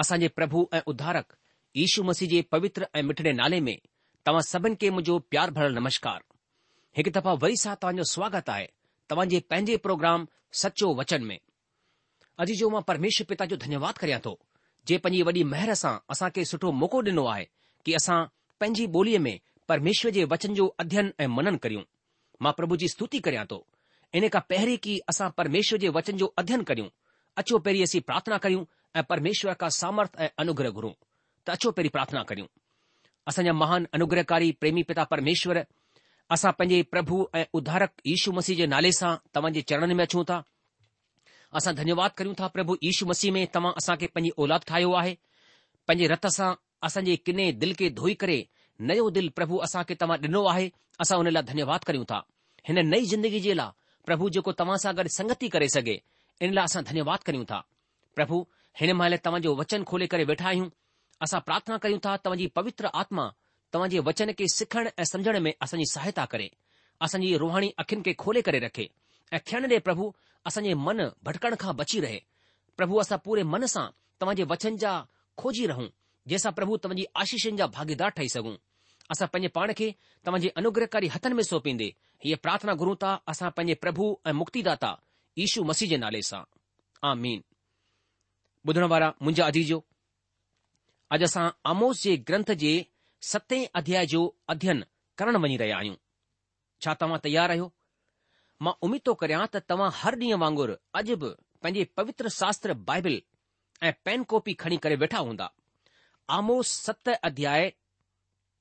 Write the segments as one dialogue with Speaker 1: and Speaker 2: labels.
Speaker 1: असांजे प्रभु ऐं उद्धारक यीशू मसीह जे पवित्र ऐं मिठड़े नाले में तव्हां सभिनि खे मुंहिंजो प्यार भरियल नमस्कार हिकु दफ़ा वरी सां तव्हांजो स्वागत आहे जे पंहिंजे प्रोग्राम सचो वचन में अॼु जो मां परमेश्वर पिता जो धन्यवाद करियां थो जे पंहिंजी वॾी महिर सां खे सुठो मौक़ो ॾिनो आहे कि असां पंहिंजी ॿोलीअ में परमेश्वर जे वचन जो अध्ययन ऐं मनन करियूं मां प्रभु जी स्तुति करियां थो इन खां पहिरीं की असां परमेश्वर जे वचन जो अध्ययन करियूं अचो पहिरीं असीं प्रार्थना करियूं ऐं परमेश्वर का सामर्थ ऐं अनुग्रह घुरूं त अचो पहिरीं प्रार्थना करियूं असांजा महान अनुग्रहकारी प्रेमी पिता परमेश्वर असां पंहिंजे प्रभु ऐं उधारक यशु मसीह जे नाले सां तव्हां जे चरणनि में अचूं था असां धन्यवाद करियूं था प्रभु यीशू मसीह में तव्हां असांखे पंहिंजी औलाद ठाहियो आहे पंहिंजे रत सां असांजे किने दिलि खे धोई करे नयो दिलि प्रभु असांखे तव्हां ॾिनो आहे असां हुन लाइ धन्यवाद करियूं था हिन नई ज़िंदगी जे लाइ प्रभु जेको तव्हां सां गॾु संगति करे सघे इन लाइ असां धन्यवाद करियूं था प्रभु हिन महिल तव्हांजो वचन खोले करे वेठा आहियूं असां प्रार्थना कयूं था तव्हांजी पवित्र आत्मा तव्हांजे वचन खे सिखण ऐं समझण में असांजी सहायता करे असांजी रुहाणी अखियुनि खे खोले करे रखे ऐं खयण ॾे प्रभु असांजे मन भटकण खां बची रहे प्रभु असां पूरे मन सां तव्हांजे वचन जा खोजी रहूं जंहिंसां प्रभु तव्हांजी आशीषनि जा भागीदार ठही सघूं असां पंहिंजे पाण खे तव्हांजे अनुग्रहकारी हथनि में सौंपीदे हीअ प्रार्थना घुरूं था असां पंहिंजे प्रभु ऐं मुक्तिदाता ईशू मसीह जे नाले सां ॿुधण वारा मुंहिंजा अदीजो अॼु असां आमोस जे ग्रंथ जे सते अध्याय जो अध्ययन करणु वञी रहिया आहियूं छा तव्हां तयारु आहियो मां उमीद थो करियां त तव्हां हर ॾींहुं वांगुरु अॼु बि पंहिंजे पवित्र शास्त्र बाइबिल ऐं पेन कॉपी खणी करे वेठा हूंदा आमोस सत अध्याय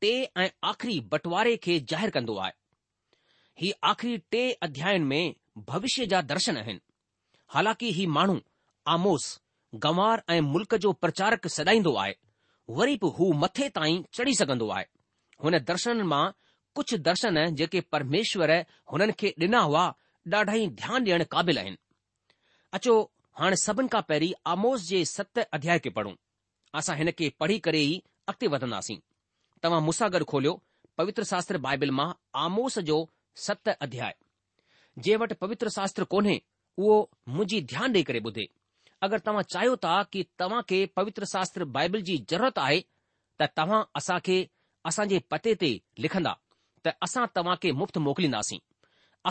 Speaker 1: टे ऐं आख़िरी बंटवारे खे ज़ाहिरु कंदो आहे ही आख़िरी टे अध्यायुनि में भविष्य जा दर्शन आहिनि हालांकि ही माण्हू आमोस गंवार ऐं मुल्क़ जो प्रचारक सॾाईंदो आहे वरी बि हू मथे ताईं चढ़ी सघंदो आहे हुन दर्शन मां कुझु दर्शन जेके परमेश्वर हुननि खे ॾिना हुआ ॾाढा ई ध्यानु ॾियणु क़ाबिल आहिनि अचो हाणे सभिनि खां पहिरीं आमोस जे सत अध्याय खे पढ़ूं असां हिन खे पढ़ी करे ई अॻिते वधंदासीं तव्हां मूंसां गॾु खोलियो पवित्र शास्त्र बाइबिल मां आमोस जो सत अध्याय जंहिं वटि पवित्र शास्त्र कोन्हे उहो मुंहिंजी ध्यानु ॾेई करे ॿुधे अगरि तव्हां चाहियो था कि तव्हां खे पवित्र शास्त्र बाइबल जी ज़रूरत आहे त तव्हां असां खे असां पते ते लिखंदा त असां तव्हां खे मुफ़्ति मोकिलींदासीं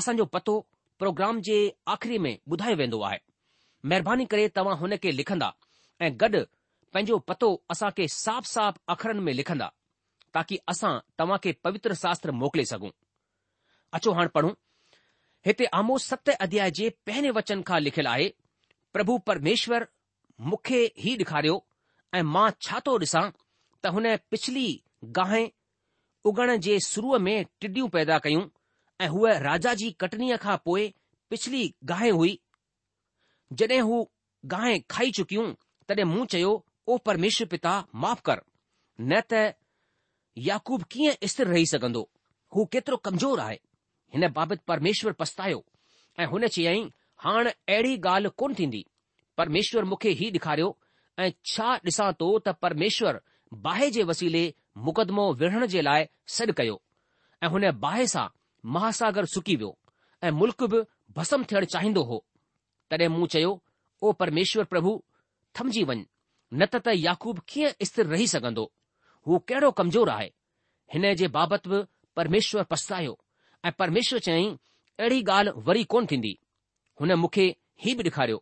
Speaker 1: असांजो पतो प्रोग्राम जे आख़िरी में ॿुधायो वेंदो आहे महिरबानी करे तव्हां हुन खे लिखंदा ऐं गॾु पंहिंजो पतो असां खे साफ़ साफ़ अखरनि में लिखंदा ताकी असां तव्हां खे पवित्र शास्त्र मोकिले सघूं अचो हाणे पढ़ूं हिते आमो सत अध्याय जे पहिरें वचन खां लिखियलु आहे પ્રભુ પરમેશ્વર મુખે હી દિખાર્યો એ માં છાતો દિસા તહને પછલી ગાયે ઉગણ જે શુરુમે ટડ્યું પેદા કયું એ હુએ રાજાજી કટનિયાખા પોએ પછલી ગાયે હુઈ જને હુ ગાયે ખાઈ ચુકી હું તરે મૂચયો ઓ પરમેશ્વર પિતા માફ કર નત યાકુબ કીયે ઇસતે રહી સકંદો હુ કિતરો કમજોર આય ઇને બાબત પરમેશ્વર પસ્તાયો એ હને ચીયાઈ हाणे अहिड़ी ॻाल्हि कोन थींदी परमेश्वर मूंखे ई ॾेखारियो ऐं छा ॾिसां थो त परमेश्वर बाहि जे वसीले मुक़दमो विढ़ण जे लाइ सॾु कयो ऐं हुन बाहि सां महासागर सुकी वियो ऐं मुल्क़ बि भस्म थियणु चाहींदो हो तॾहिं मूं चयो ओ परमेश्वर प्रभु थमजी वञ न त त याकूब कीअं स्थिर रही सघंदो हू कहिड़ो कमज़ोर आहे हिन जे बाबति बि परमेश्वर पछतायो ऐं परमेश्वर चयाईं अहिड़ी ॻाल्हि वरी कोन थींदी हुन मूंखे हीउ बि ॾेखारियो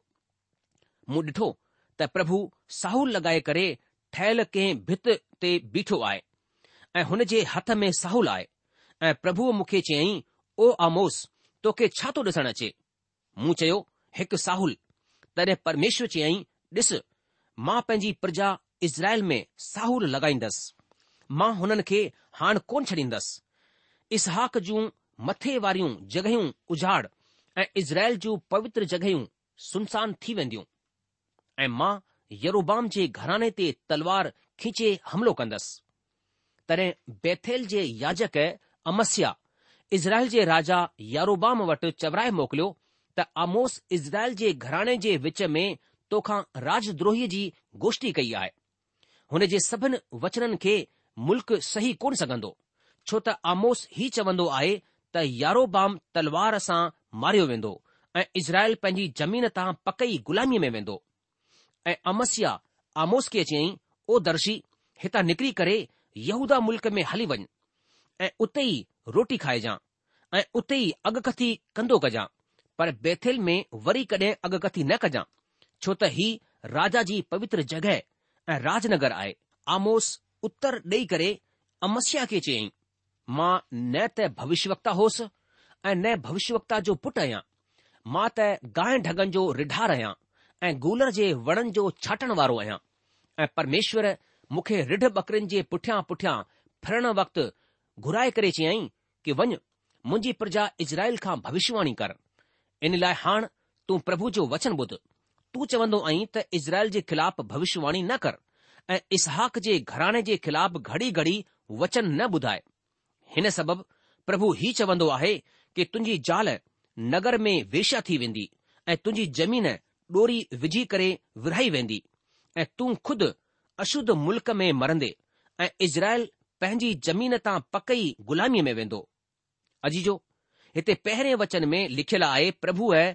Speaker 1: मूं ॾिठो त प्रभु साहुल लॻाए करे ठहियल कंहिं भित ते बीठो आहे ऐं हुन जे हथ में साहुल आहे ऐं प्रभु मूंखे चयईं ओ आमोस तोखे छा थो ॾिसणु अचे मूं चयो हिकु साहुल तॾहिं परमेश्वर चयईं ॾिस मां पंहिंजी प्रजा इज़राइल में साहुल लॻाईंदसि मां हुननि खे हाणे कोन छॾींदसि इसहाक जूं मथे वारियूं जॻहियूं उजाड़ ऐं इज़राइल जूं पवित्र जॻहियूं सुनसान थी वेंदियूं ऐं मां यरूबाम जे घराने ते तलवार खिचे हमिलो कंदसि तॾहिं बेथेल जे याजक अमस्या इज़राइल जे राजा यारूबाम वटि चवराए मोकिलियो त आमोस इज़राइल जे घराणे जे विच में तोखां राजद्रोहीअ जी गोष्टी कई आहे हुन जे सभिनि वचननि खे मुल्क़ सही कोन सघंदो छो त आमोस ई चवंदो आहे त यारोबाम तलवार सां मारियो वेंदो ऐं इज़राइल पंहिंजी ज़मीन तां पकई ग़ुलामीअ में वेंदो ऐं अमसिया आमोस खे चयईं ओ दर्शी हितां निकिरी करे यहूदा मुल्क में हली वञ ऐं उते ई रोटी खाइजांइ ऐं उते ई अगकथी कंदो कजां पर बेथेल में वरी कॾहिं अगकथी न कजां छो त ही राजा जी पवित्र जॻहि ऐं राजनगर आहे आमोस उत्तर ॾेई करे अमस्या खे चयईं मां न त भविष्यवक्ता होसि ऐं नए भविष्यवक्ता जो पुटु आहियां मां त गांइ ढगनि जो रिढार आहियां ऐं गूलर जे वणनि जो छाटण वारो आहियां ऐं परमेश्वर मूंखे रिढ बकरिन जे पुठियां पुठियां फिरण वक़्तु घुराए करे चयाईं कि वञ मुंहिंजी प्रजा इज़राइल खां भविष्यवाणी कर इन लाइ हाण तूं प्रभु जो वचन ॿुध तूं चवंदो आई त इज़राइल जे ख़िलाफ़ भविष्यवाणी न कर ऐं इसहाक जे घराणे जे ख़िलाफ़ घड़ी घड़ी वचन न ॿुधाए हिन सबबि प्रभु हीउ चवंदो आहे कि तुंहिंजी ज़ाल नगर में वेशा थी वेंदी ऐं तुंहिंजी जमीन डोरी विझी करे विरहाई वेंदी ऐं तूं ख़ुदि अशुद्ध मुल्क में मरंदे ऐं इज़राइल पंहिंजी ज़मीन तां पकई ग़ुलामीअ में वेंदो अजीजो हिते पहिरें वचन में लिखियलु आहे प्रभु ऐं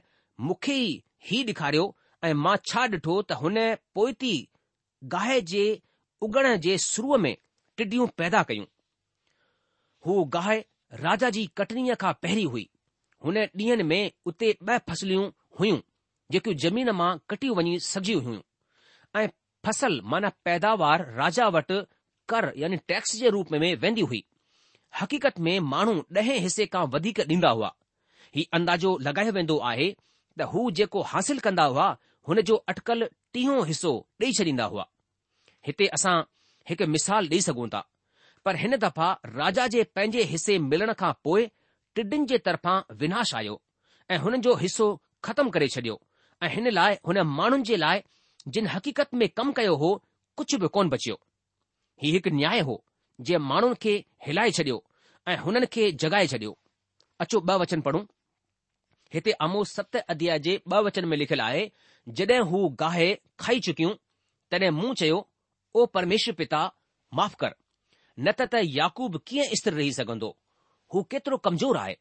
Speaker 1: मूंखे ई ही ॾेखारियो ऐं मां छा ॾिठो त हुन पोइती गाहि जे उगण जे शुरूअ में टिडियूं पैदा कयूं हू गाहि राजा जी कटनीअ खां पहिरीं हुई हुन ॾींहनि में उते ब॒ फसलियूं हुयूं जेकियूं ज़मीन मां कटी वञी सघी हुयूं ऐं फसल माना पैदावार राजा वटि कर यानी टैक्स जे रूप में वेंदी हुई हक़ीक़त में माण्हू ॾह हिसे खां वधीक ॾींदा हुआ हीउ अंदाज़ो लॻायो वेंदो आहे त हू जेको हासिल कंदा हुआ हुन जो अटकल टीहों हिसो ॾेई छॾींदा हुआ हिते असां हिकु मिसाल ॾेई सघूं था पर हिन दफ़ा राजा जे पंहिंजे हिसे मिलण खां पोइ टिडिन जे तरफ़ां विनाश आहियो ऐं हुननि जो हिसो ख़तम करे छडि॒यो ऐं हिन लाइ हुन माण्हुनि जे लाइ जिन हकीत में कमु कयो हो कुझ बि कोन बचियो हीउ हिकु न्याय हो जंहिं माण्हुनि खे हिलाए छॾियो ऐं हुननि खे जॻाए छडि॒यो अचो ब वचन पढ़ूं हिते अमो सत अध्याय जे ब॒ वचन में लिखियलु आहे जड॒ हू गाहि खाई चुकियूं तॾहिं मूं चयो ओ परमेश्वर पिता माफ़ु कर न त त याकूब कीअं स्थिर रही सघंदो हू केतिरो कमज़ोर आहे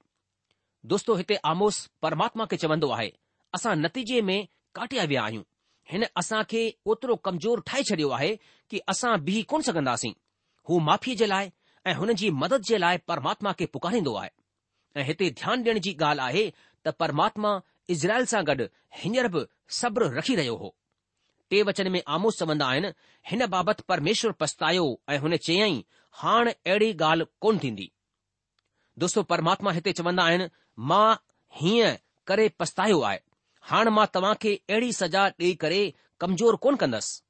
Speaker 1: दोस्तो हिते आमोस परमात्मा खे चवंदो आहे असां नतीजे में काटिया विया आहियूं हिन असां खे ओतिरो कमज़ोर ठाहे छॾियो आहे कि असां बीह कोन सघंदासीं हू माफ़ी जे लाइ ऐं हुन जी मदद जे लाइ परमात्मा खे पुकारींदो आहे ऐं हिते ध्यानु ॾियण जी ॻाल्हि आहे त परमात्मा इज़रायल सां गॾु हींअर बि सब्र रखी रहियो हो टे वचन में आमोस चवंदा आहिनि हिन बाबति परमेश्वर पछतायो ऐं हुन चयई हाणे अहिड़ी ॻाल्हि कोन थींदी दोस्तो परमात्मा हिते चवंदा आहिनि मां हीअं करे पछतायो आहे हाणे मां तव्हांखे अहिड़ी सज़ा ॾेई करे कमजोर कोन कंदसि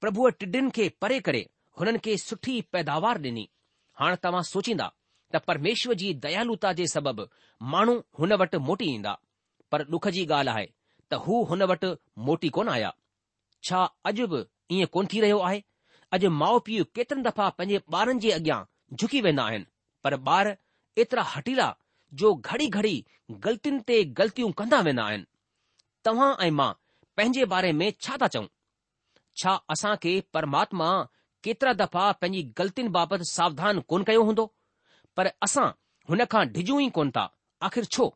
Speaker 1: प्रभुअ टिडियुनि खे परे करे हुननि खे सुठी पैदावार ॾिनी हाणे तव्हां सोचींदा त परमेश्वर जी दयालुता जे सबबि माण्हू हुन वटि मोटी ईंदा पर ॾुख जी ॻाल्हि आहे त हू हुन वटि मोटी कोन आया छा अॼु बि ईअं कोन थी रहियो आहे अॼु माउ पीउ केतरनि दफ़ा पंहिंजे ॿारनि जे अॻियां झुकी वेंदा आहिनि पर ॿार एतिरा हटीला जो घड़ी घड़ी ग़लतियुनि ते ग़लतियूं कंदा वेंदा आहिनि तव्हां ऐं मां पंहिंजे बारे में छा था चऊं छा असां खे परमात्मा केतिरा दफ़ा पंहिंजी ग़लतियुनि बाबति सावधान कोन कयो हूंदो पर असां हुनखां डिॼूं ई कोन था आख़िर छो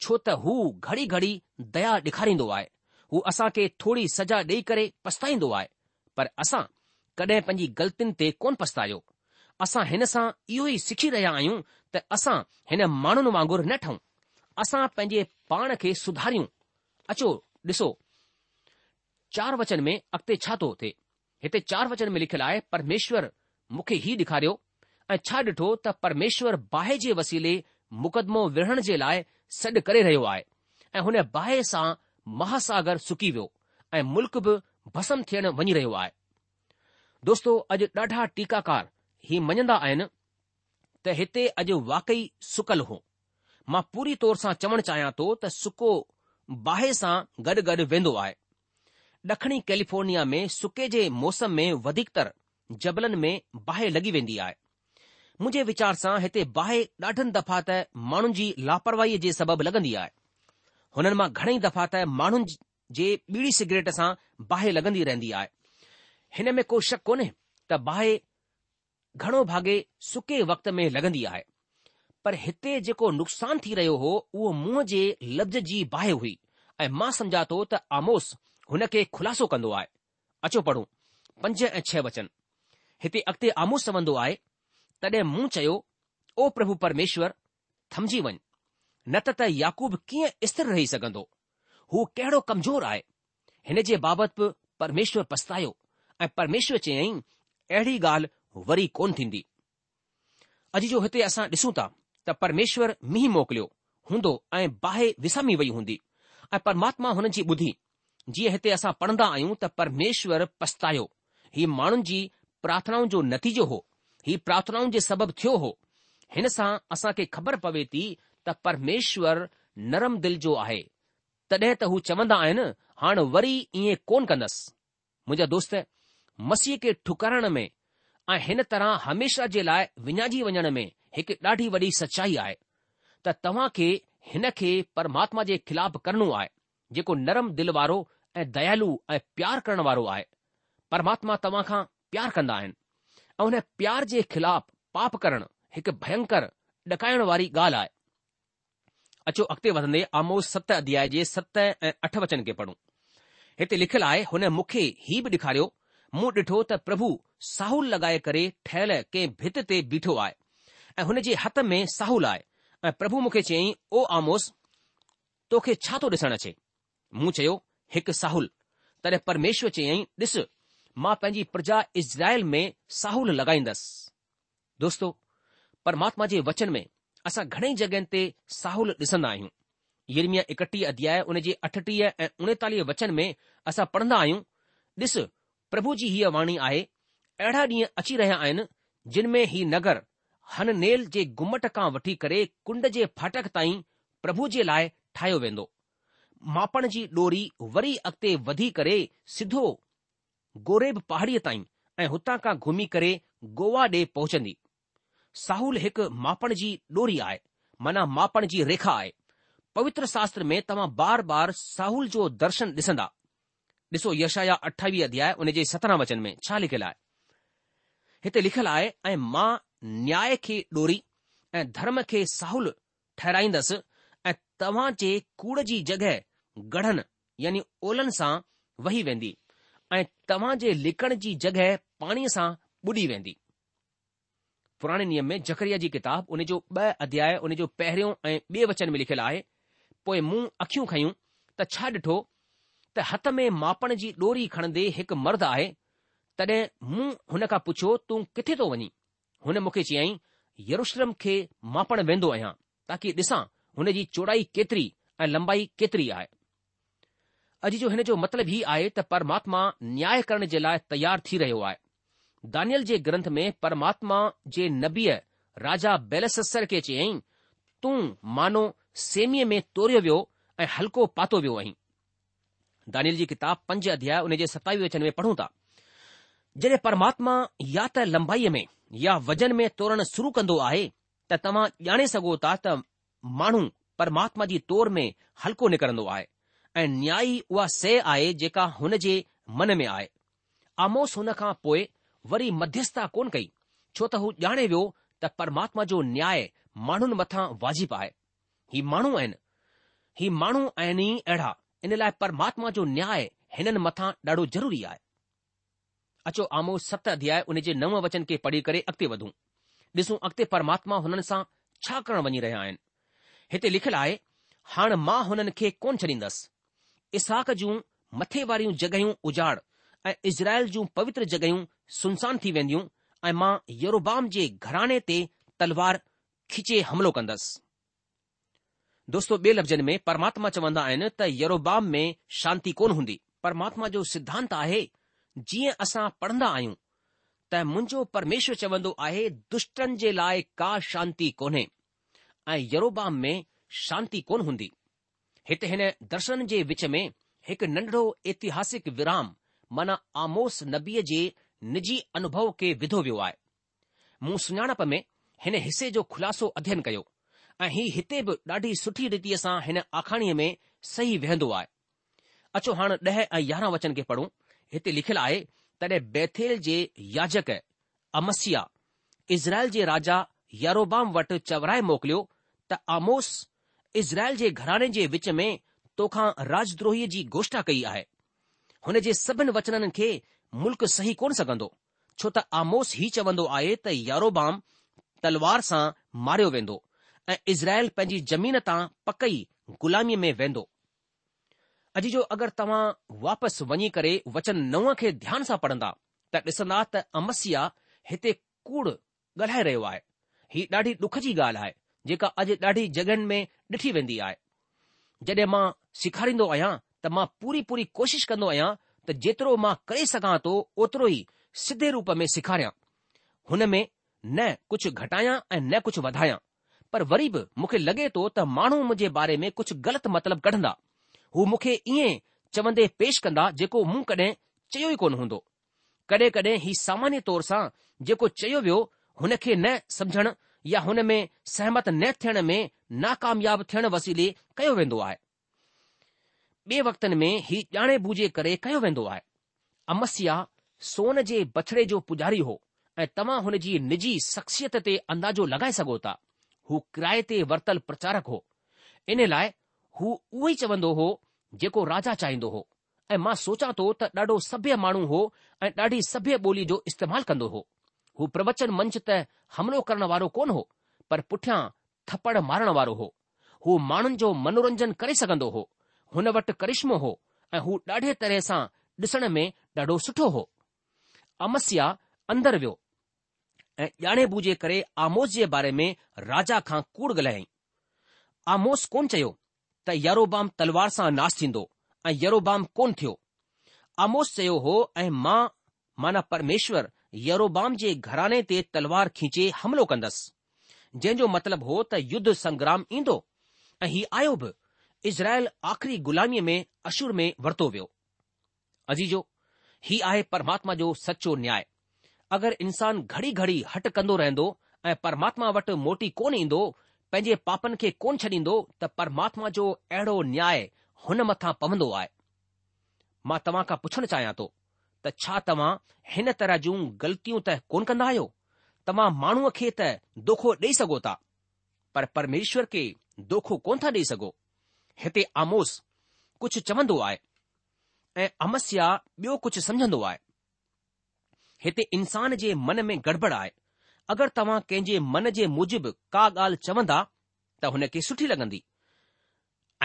Speaker 1: छो त हू घड़ी घड़ी दया ॾेखारींदो आहे हू असां खे थोरी सज़ा ॾेई करे पछताईंदो आहे पर असां कॾहिं पंहिंजी ग़लतियुनि ते कोन पछतायो असां हिन सां इहो ई सिखी रहिया आहियूं त असां हिन माण्हुनि वांगुरु न ठहूं असां पंहिंजे पाण खे सुधारियूं अचो ॾिसो चार वचन में अॻिते छा थो थिए हिते चार वचन में लिखियलु आहे परमेश्वर मूंखे ई ॾेखारियो ऐं छा ॾिठो त परमेश्वर बाहि जे वसीले मुक़दमो विढ़ण जे लाइ सॾु करे रहियो आहे ऐं हुन बाहि सां महासागर सुकी वियो ऐं मुल्क़ बि भस्म थियण वञी रहियो आहे दोस्तो अॼु ॾाढा टीकाकार ही मञंदा आहिनि त हिते अॼु वाकई सुकल हो मां पूरी तौर सां चवणु चाहियां थो त सुको बाहि सां गॾु गॾु वेंदो आहे ॾखणी कैलिफोर्निया में सुके जे मौसम में वधीकतर जबलनि में बाहि लॻी वेंदी आहे मुंहिंजे वीचार सां हिते बाहि ॾाढनि दफ़ा त माण्हुनि जी लापरवाहीअ जे सबबु लॻंदी आहे हुननि मां घणेई दफ़ा त माण्हुनि जे ॿीड़ी सिगरेट सां बाहि लॻंदी रहंदी आहे हिन में को शक कोन्हे त बाहि घणो भागे सुके वक़्त में लॻंदी आहे पर हिते जेको नुक़सान थी रहियो हो उहो मुंहं जे लफ़्ज़ जी बाहि हुई ऐं मां सम्झा थो त आमोस हुन खे खु़लासो कंदो आहे अचो पढ़ूं पंज ऐं छह वचन हिते अॻिते आमोस चवंदो आहे तॾहिं मूं चयो ओ प्रभु परमेश्वर थमजी वञ न त त याकूब कीअं स्थिर रही सघंदो हू कहिड़ो कमज़ोर आहे हिन जे बाबति बि परमेश्वर पछतायो ऐं परमेश्वर चयई अहिड़ी ॻाल्हि वरी कोन थींदी अॼु जो हिते असां ॾिसूं था त परमेश्वर मींहुं मोकिलियो हूंदो ऐं बाहि विसामी वई हूंदी ऐं परमात्मा हुननि जी ॿुधी जीअं हिते असां पढ़ंदा आहियूं त परमेश्वर पछतायो ही माण्हुनि जी प्रार्थनाउनि जो नतीजो हो ही प्रार्थनाउनि जे सबबु थियो हो हिन सां असां खे ख़बर पवे थी त परमेश्वर नरम दिल जो आहे तॾहिं त हू चवंदा आहिनि हाणे वरी ईअं कोन कंदसि मुंहिंजा दोस्त मसीह खे ठुकरण में ऐं हिन तरह हमेशा जे लाइ विञाइजी वञण में हिकु ॾाढी वॾी सचाई आहे त तव्हां खे हिन खे परमात्मा जे ख़िलाफ़ु करणो आहे जेको नरम दिल वारो ऐं दयालु प्यार करण वारो आहे परमात्मा तव्हां खां प्यार कंदा आहिनि ऐं हुन प्यार जे ख़िलाफ़ु पाप करणु हिकु भयंकर ॾकाइण वारी ॻाल्हि आहे अचो अॻिते वधंदे आमोस सत अध्याय जे सत ऐं अठ वचन खे पढ़ूं हिते लिखियलु आहे हुन मूंखे बि ॾेखारियो मूं ॾिठो त प्रभु साहुल लॻाए करे ठहियल कंहिं भित ते बीठो आहे ऐं हुन जे हथ में साहुल आहे ऐं प्रभु मूंखे चयईं ओ आमोस तोखे छा थो ॾिसणु अचे मूं चयो हिकु साहुल तॾहिं परमेश्वर चयई ॾिस मां पंहिंजी प्रजा इज़राइल में साहुल लॻाईंदसि दोस्तो परमात्मा जे वचन में असां घणेई जॻहियुनि ते साहुल ॾिसंदा आहियूं यरमी एकटीह अध्याय उन जे अठटीह ऐं उणेतालीह वचन में असां पढ़ंदा आहियूं ॾिस પ્રભુજી હિયવાણી આયે એઢાની અચી રહ્યા આયન જિનમે હી નગર હનનેલ જે ગુમટકા વઠી કરે કુંડજે ફાટક તાઈ પ્રભુજે લાય ઠાયો વેંદો માપણજી દોરી વરી અતે વધી કરે સિદ્ધો ગોરેબ પહાડી તાઈ એ હોતા કા ઘુમી કરે ગોવાડે પહોંચીદી સાહુલ હક માપણજી દોરી આય મના માપણજી રેખા આય પવિત્ર શાસ્ત્ર મે તમા બાર બાર સાહુલ જો દર્શન દિસંડા ॾिसो यशा जा अठावीह अध्याय उन जे सत्रहं वचन में छा लिखियलु आहे हिते लिखियलु आहे ऐं मां न्याय खे डोरी ऐं धर्म खे साहुल ठहिराईंदसि ऐं तव्हां जे कूड़ जी जॻहि गढ़नि यानी ओलनि सां वही वेंदी ऐं तव्हां जे लिकण जी जॻहि पाणीअ सां ॿुॾी वेंदी पुराणे नियम में जकरिया जी किताब उन जो ॿ अध्याय उन जो पहिरियों ऐं ॿिए वचन में लिखियलु आहे पोइ मूं अखियूं खयूं त छा ॾिठो त हथ में मापण जी डोरी खणंदे हिकु मर्द आहे तॾहिं मूं हुन खां पुछियो तूं किथे थो वञी हुन मूंखे चयाईं यरुशलम खे मापण वेंदो आहियां ताकी ॾिसां हुन जी चौड़ाई केतिरी ऐं लंबाई केतिरी आहे अॼु जो हिन जो मतिलबु ई आहे त परमात्मा न्याय करण जे लाइ तयार थी रहियो आहे दानियल जे ग्रंथ में परमात्मा जे नबीअ राजा बेलससर खे चयाईं तूं मानो सेमीअ में तोरियो वियो ऐं हल्को पातो वियो आहीं दानिल जी किताब पंज अध्याय उन जे सतावीह वचन में पढ़ूं था जॾहिं परमात्मा या त लंबाईअ में या वज़न में तोरण शुरू कंदो आहे त तव्हां ॼाणे सघो था त माण्हू परमात्मा जी तोर में हल्को निकिरंदो आहे ऐं न्याई उहा से आहे जेका हुन जे मन में आहे आमोस हुन खां पोइ वरी मध्यस्था कोन कई छो त हू ॼाणे वियो त परमात्मा जो न्याय माण्हुनि मथां वाजिबु आहे ही माण्हू आहिनि ही माण्हू आहिनि ई अहिड़ा इन लाइ परमात्मा जो न्याय हिननि मथां ॾाढो ज़रूरी आहे अचो आमो सत अध्याय उन जे नव वचन खे पढ़ी करे अॻिते वधूं ॾिसूं अॻिते परमात्मा हुननि सां छा करणु वञी रहिया आहिनि हिते लिखियलु आहे हाणे मां हुननि खे कोन छॾींदसि इसाक जूं मथे वारियूं जॻहियूं उजाड़ ऐं इज़राइल जूं पवित्र जॻहियूं सुनसान थी वेंदियूं ऐं मां यूरोबाम जे घराणे ते तलवार खिचे हमिलो कंदसि दोस्तो ॿिए लफ़्ज़नि में परमात्मा चवंदा आहिनि त यरोबाम में शांती कोन हूंदी परमात्मा जो सिद्धांत आहे जीअं असां पढ़ंदा आहियूं त मुंहिंजो परमेश्वर चवंदो आहे दुष्टनि जे लाइ का शांती कोन्हे ऐं यरोबाम में शांती कोन हूंदी हिते हिन दर्शन जे विच में हिकु नंढड़ो एतिहासिक विराम माना आमोस नबीअ जे निजी अनुभव खे विधो वियो आहे मूं सुञाणप में हिन हिसे जो ख़ुलासो अध्यन कयो ऐं हीउ हिते बि ॾाढी सुठी रीतिअ सां हिन आखाणीअ में सही वेहंदो आहे अचो हाणे ॾह ऐं यारहं वचन खे पढ़ूं हिते लिखियलु आहे तॾहिं बैथेल जे याजक अमस्सिया इज़राइल जे राजा यारोबाम वटि चवराए मोकिलियो त आमोस इज़राइल जे घराने जे विच में तोखां राजद्रोहीअ जी गोष्टा कई आहे हुन जे सभिनि वचननि खे मुल्क़ सही कोन सघंदो छो त आमोस ही चवंदो आहे त यारोबाम तलवार सां मारियो वेंदो ऐं इज़राइल पंहिंजी जमीन तां पकई ग़ुलामीअ में वेंदो अॼु जो अगरि तव्हां वापसि वञी करे वचन नव खे ध्यान सां पढ़ंदा त ॾिसंदा त अमस्या हिते कूड़ ॻाल्हाए रहियो आहे ही ॾाढी डुख जी ॻाल्हि आहे जेका अॼु ॾाढी जॻहियुनि में ॾिठी वेंदी आहे जॾहिं मां सेखारींदो आहियां त मां पूरी पूरी कोशिशि कंदो आहियां त जेतिरो मां करे सघां थो ओतिरो ई सिधे रूप में सेखारियां हुन में न कुझु घटायां ऐं न कुझु वधायां पर वरी बि मूंखे लॻे थो त माण्हू मुंहिंजे बारे में कुझु ग़लति मतिलबु कढंदा हू मूंखे ईअं चवंदे पेश कंदा जेको मूं कॾहिं चयो ई कोन हूंदो कॾहिं कॾहिं ही सामान्य तौर सां जेको चयो वियो हुन खे न समुझण या हुन में सहमत न थियण में नाकामयाब थियण वसीले कयो वेंदो आहे ॿिए वक़्तनि में ही ॼाणे बूझे करे कयो वेंदो आहे अमस्या सोन जे बछड़े जो पुजारी हो ऐं तव्हां हुन जी निजी शख़्सियत ते अंदाज़ो लॻाए सघो था हू किराए ते वर्तल प्रचारक हो इन लाइ हू उहो ई चवंदो हो जेको राजा चाहींदो हो ऐं मां सोचा थो त ॾाढो सभ्य माण्हू हो ऐं ॾाढी सभ्य ॿोली जो इस्तेमालु कंदो हो हू प्रवचन मंच त हमिलो करण वारो कोन्ह हो पर पुठियां थपड़ मारण वारो हो हू माण्हुनि जो मनोरंजन करे सघंदो हो हुन वटि करिश्मो हो ऐं हू ॾाढे तरह सां ॾिसण में ॾाढो सुठो हो अमस्या वियो ऐं बूझे करे आमोस जे बारे में राजा खां कूड़ ॻाल्हाई आमोस कोन चयो त यारोबाम तलवार सां नाश थींदो ऐं यारोबाम कोन थियो आमोस चयो हो ऐं मां माना परमेश्वर यरोबाम जे घराने ते तलवार खीचे हमिलो कंदुसि जंहिंजो मतिलबु हो त युद्ध संग्राम ईंदो ऐं हीउ आयो बि इज़राइल आख़िरी गुलामीअ में अशुर में वरितो वियो अजीजो हीउ आहे परमात्मा जो सचो न्याय अगरि इंसान घड़ी घड़ी हट कंदो रहंदो ऐं परमात्मा वटि मोटी कोन ईंदो पंहिंजे पापनि खे कोन छॾींदो त परमात्मा जो अहिड़ो न्याय हुन मथां पवंदो आहे मां तव्हां खां पुछण चाहियां थो त छा तव्हां हिन तरह जूं ग़लतियूं त कोन कंदा आहियो तव्हां माण्हूअ खे त दोखो ॾेई सघो था पर परमेश्वर खे दोखो कोन था ॾेई सघो हिते आमोस कुझु चवंदो आहे ऐं अमस्या ॿियो कुझु सम्झंदो आहे हिते इंसान जे मन में गड़बड़ आहे अगरि तव्हां कंहिंजे मन जे मुजिबि का ॻाल्हि चवंदा त हुन खे सुठी लॻंदी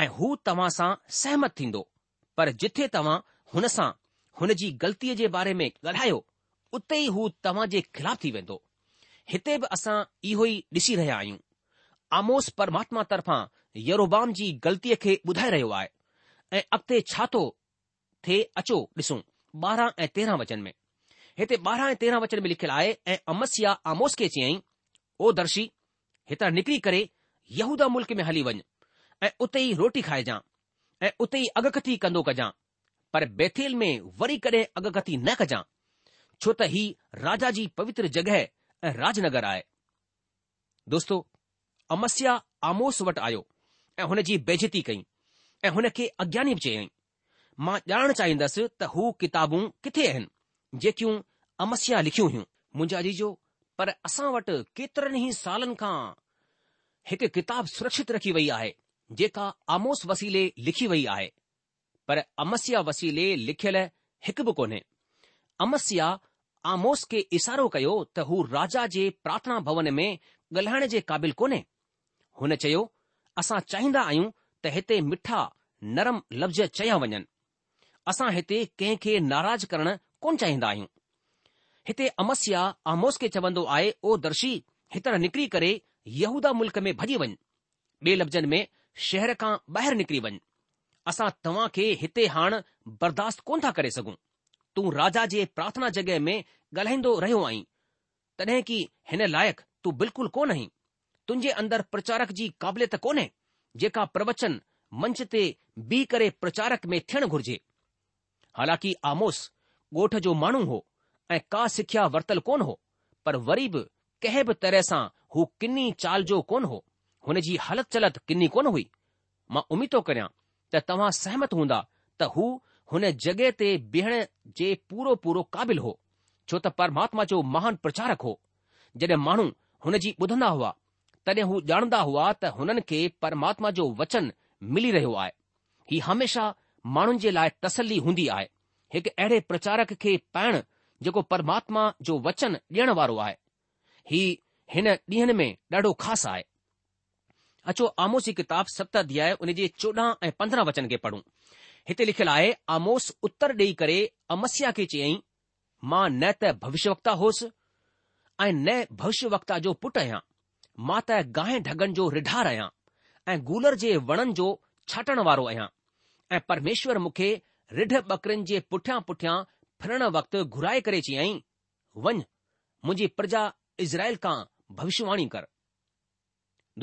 Speaker 1: ऐं हू तव्हां सां सहमत थींदो पर जिथे तव्हां हुन सां हुन जी ग़लतीअ जे बारे में ॻाल्हायो उते ई हू तव्हां जे ख़िलाफ़ थी वेंदो हिते बि असां इहो ई ॾिसी रहिया आहियूं आमोस परमात्मा तर्फ़ां यरोबाम जी ग़लतीअ खे ॿुधाए रहियो आहे ऐं अॻिते छा थो थिए अचो ॾिसूं ॿारहं ऐं तेरहं वचन में हिते ॿारहं ऐं तेरहं वचन में लिखियलु आहे ऐं अमस्या आमोस खे चयाईं ओ दर्शी हितां निकिरी करे यहूदा मुल्क में हली वञ ऐं उते ई रोटी खाइजां ऐं उते ई अगकथी कंदो कजां पर बेथेल में वरी कॾहिं अगकथी न कजां छो त ही राजा जी पवित्र जॻहि ऐं राजनगर आहे दोस्तो अमस्या आमोस वटि आयो ऐं हुन जी बेजती कई ऐं हुन खे अज्ञानी बि चयाईं मां ॼाणणु चाहींदसि त हू किताबूं किथे आहिनि जेकियूं अमस्या लिखियूं हुयूं मुंहिंजा जीजो पर असां वटि केतिरनि ई सालनि खां हिकु किताब सुरक्षित रखी वई आहे जेका आमोस वसीले लिखी वई आहे पर अमस्या वसीले लिखियल हिकु बि कोन्हे अमस्या आमोस खे इशारो कयो त हू राजा जे प्रार्थना भवन में ॻाल्हाइण जे क़ाबिल कोन्हे हुन चयो असां चाहींदा आहियूं त हिते मिठा नरम लफ़्ज़ चया वञनि असां हिते कंहिंखे नाराज़ करणु कोन चाहींदा आहियूं हिते अमस्या आमोस खे चवंदो आहे ओ दर्शी हितां निकिरी करे यहूदा मुल्क में भॼी वञ ॿिए लफ़्ज़नि में शहर खां ॿाहिरि निकिरी वञ असां तव्हां खे हिते हाणे बर्दाश्त कोन था करे सघूं तूं राजा जे प्रार्थना जॻहि में ॻाल्हाईंदो रहियो आहीं तॾहिं की हिन लाइक़ु तूं बिल्कुलु कोन आहीं तुंहिंजे अंदरि प्रचारक जी क़ाबिलियत कोन्हे जेका प्रवचन मंच ते बीह करे प्रचारक में थियणु घुर्जे हालांकि आमोस ॻोठ जो माण्हू हो ऐं का सिख्या वरतल कोन हो पर वरी बि कंहिं बि तरह सां हू किनी चाल जो कोन हो हुन जी हालति चलत किनी कोन हुई मां उमीद थो करियां त तव्हां सहमत हूंदा त हू हुन जॻहि ते बीहण जे पूरो पूरो क़ाबिल हो छो त परमात्मा जो महान प्रचारक हो जॾहिं माण्हू हुन जी ॿुधंदा हुआ तॾहिं हू ॼाणंदा हुआ त हुननि खे परमात्मा जो वचन मिली रहियो आहे हीउ हमेशा माण्हुनि जे लाइ तसली हूंदी आहे हिकु अहिड़े प्रचारक खे पाइण जेको परमात्मा जो वचन ॾियण वारो आहे ही हिन ॾींहनि में ॾाढो ख़ासि आहे अचो आमोस जी किताब सत अध्याय उन जे चोॾहं ऐं पंद्रहं वचन खे पढ़ूं हिते लिखियलु आहे आमोस उत्तर ॾेई करे अमस्या खे चयई मां न त भविष्यवक्ता होसि ऐं न भविष्य वक्ता जो पुटु आहियां मां त गाहि ढगनि जो रिढार आहियां ऐं गुलर जे वणनि जो छाटण वारो आहियां ऐं परमेश्वर मूंखे रिढ बकरनि जे पुठियां पुठियां फिरण वक़्तु घुराए करे चयाईं वञ मुंहिंजी प्रजा इज़राइल खां भविष्यवाणी कर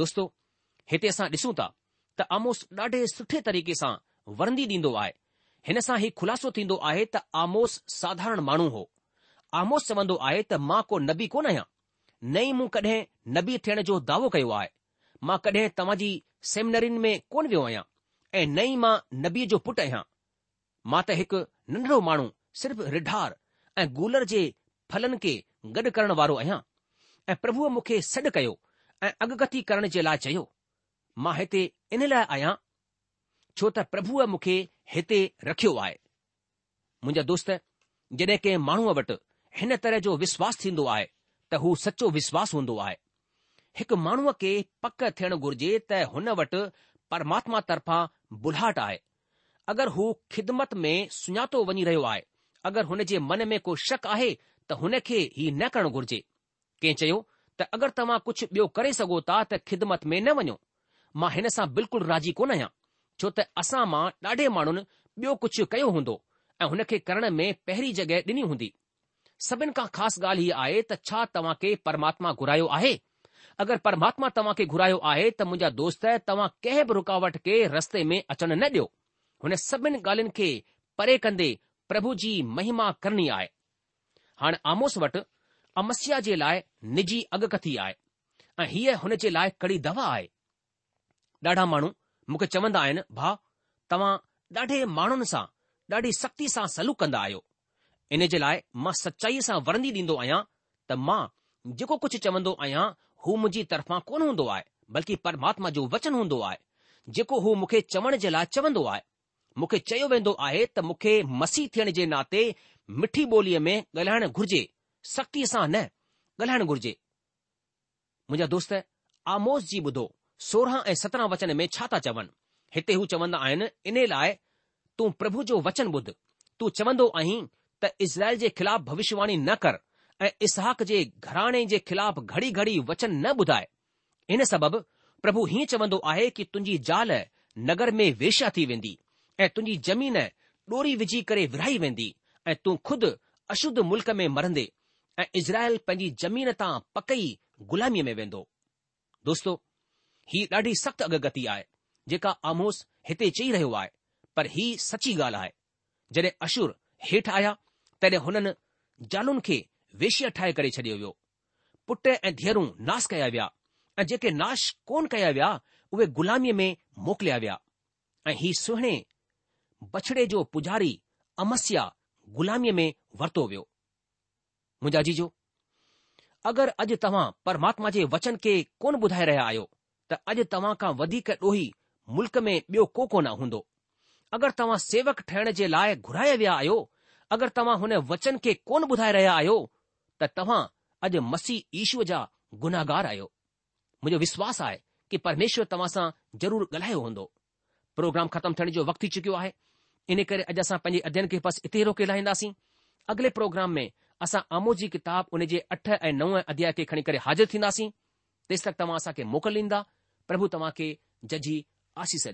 Speaker 1: दोस्तो हिते असां ॾिसूं था त आमोस ॾाढे सुठे तरीक़े सां वरंदी ॾींदो आहे हिन सां ही ख़ुलासो थींदो आहे त आमोस साधारण माण्हू हो आमोस चवंदो आहे त मां को नबी कोन आहियां नई मूं कॾहिं नबी थियण जो दावो कयो आहे मां कॾहिं तव्हां जी सेमिनरीन में कोन वियो आहियां ऐ नई मां नबीअ जो पुटु आहियां मां त हिकु नंढड़ो माण्हू सिर्फ़ रिढार ऐं गुलर जे फलनि खे गॾु करण वारो आहियां ऐं प्रभुअ मूंखे सॾु कयो ऐं अॻकथी करण जे लाइ चयो मां हिते इन लाइ आहियां छो त प्रभुअ मूंखे हिते रखियो आहे मुंहिंजा दोस्त जॾहिं कंहिं माण्हूअ वटि हिन तरह जो विश्वास थींदो आहे त हू सचो विश्वास हूंदो आहे हिकु माण्हूअ खे पक थियणु घुर्जे त हुन वटि परमात्मा तर्फ़ां बुलाहट आहे अगरि हू ख़िदमत में सुञातो वञी रहियो आहे अगरि हुन जे मन में को शक आहे त हुन खे हीउ न करण घुर्जे कंहिं चयो त अगरि तव्हां कुझु ॿियो करे सघो था त ख़िदमत में न वञो मां हिन सां बिल्कुलु राज़ी कोन आहियां छो त असां मां ॾाढे माण्हुनि ॿियो कुझु कयो हूंदो ऐं हुन खे करण में पहिरीं जॻहि डि॒नी हूंदी सभिनि खां ख़ासि ॻाल्हि हीअ आहे त छा तव्हां खे परमात्मा घुरायो आहे अगरि परमात्मा तव्हां खे घुरायो आहे त मुंहिंजा दोस्त तव्हां कंहिं बि रुकावट खे रस्ते में अचणु न ॾियो हुन सभिनि ॻाल्हियुनि खे परे कंदे प्रभु जी महिमा करणी आहे हाणे आमोस वटि अमस्या जे लाइ निजी अॻकथी आहे ऐं हीअ हुन जे लाइ कड़ी दवा आहे ॾाढा माण्हू मूंखे चवंदा आहिनि भाउ तव्हां ॾाढे माण्हुनि सां ॾाढी सख़्ती सां सलूक कंदा आहियो इन जे लाइ मां सचाईअ सां वरंदी ॾींदो आहियां त मां जेको कुझु चवंदो आहियां हू मुंहिंजी तरफ़ां कोन हूंदो आहे बल्कि परमात्मा जो वचन हूंदो आहे जेको हू मूंखे चवण जे लाइ चवंदो आहे मूंखे चयो वेंदो आहे त मूंखे मसी थियण जे नाते मिठी ॿोलीअ में ॻाल्हाइण घुर्जे सख़्तीअ सां न ॻाल्हाइणु घुर्जे मुंहिंजा दोस्त आमोस जी ॿुधो सोरहं ऐं सत्रहं वचन में छाता चवनि हिते हू चवंदा आहिनि इन लाइ तूं प्रभु जो वचन ॿुध तूं चवंदो आहीं त इज़राइल जे ख़िलाफ़ु भविष्यवाणी न कर ऐं इसाक जे घराणे जे ख़िलाफ़ु घड़ी घड़ी वचन न ॿुधाए इन सबबि प्रभु हीअं चवंदो आहे की तुंहिंजी ज़ाल नगर में वेश्या थी वेंदी ऐं तुंहिंजी ज़मीन डोरी विझी करे विरहाई वेंदी ऐं तूं ख़ुदि अशुद्ध मुल्क में मरंदे ऐं इज़राइल पंहिंजी जमीन तां पकई गुलामीअ में वेंदो दोस्तो ही ॾाढी सख़्तु अगगती आहे जेका आमोस हिते चई रहियो आहे पर ही सची ॻाल्हि आहे जॾहिं अशुर हेठि आया तॾहिं हुननि जालुनि खे वेशीअ ठाहे करे छॾियो वियो पुट ऐं धीअरूं नाश कया विया ऐं जेके नाश कोन कया विया उहे गुलामीअ में मोकिलिया विया ऐं ही सुहिणे बछड़े जो पुजारी, अमस्या गुलामीअ में वरितो वियो मुंहिंजा जीजो अगरि अॼु तव्हां परमात्मा जे वचन खे कोन ॿुधाए रहिया आहियो त अॼु तव्हां खां वधीक ॾोही मुल्क़ में ॿियो को कोन हूंदो अगरि तव्हां सेवक ठहिण जे लाइ घुराए विया आहियो अगरि तव्हां हुन वचन खे कोन ॿुधाए रहिया आहियो त तव्हां अॼु मसीह ईश्वर जा गुनाहगार आहियो मुंहिंजो विश्वासु आहे कि परमेश्वर तव्हां सां ज़रूरु ॻाल्हायो हूंदो प्रोग्राम ख़तमु थियण जो वक़्तु थी चुकियो आहे
Speaker 2: इन करे अॼु असां पंहिंजे अध्यन खे पसि इते रोके लाहींदासीं अगले प्रोग्राम में असां आमो जी किताब उन जे अठ ऐं नव अध्याय खे खणी करे हाज़िर थींदासीं तक तव्हां असां खे मोकिल ॾींदा प्रभु तव्हां खे जजी आशीष ॾे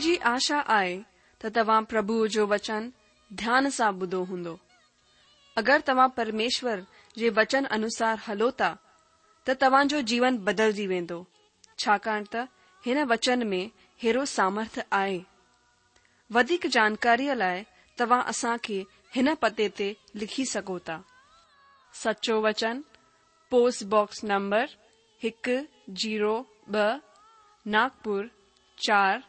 Speaker 3: मुझी आशा आए तो तव्हां प्रभु जो वचन ध्यान से ॿुधो हों अगर तव्हां परमेश्वर जे वचन अनुसार हलोता तो त जो जीवन जी वेंदो छाकाणि त हिन वचन में हेरो सामर्थ आए वधिक जानकारी लाए तव्हां असां खे हिन पते ते लिखी सकोता था सचो वचन पोस्टबॉक्स नंबर एक जीरो ब नागपुर चार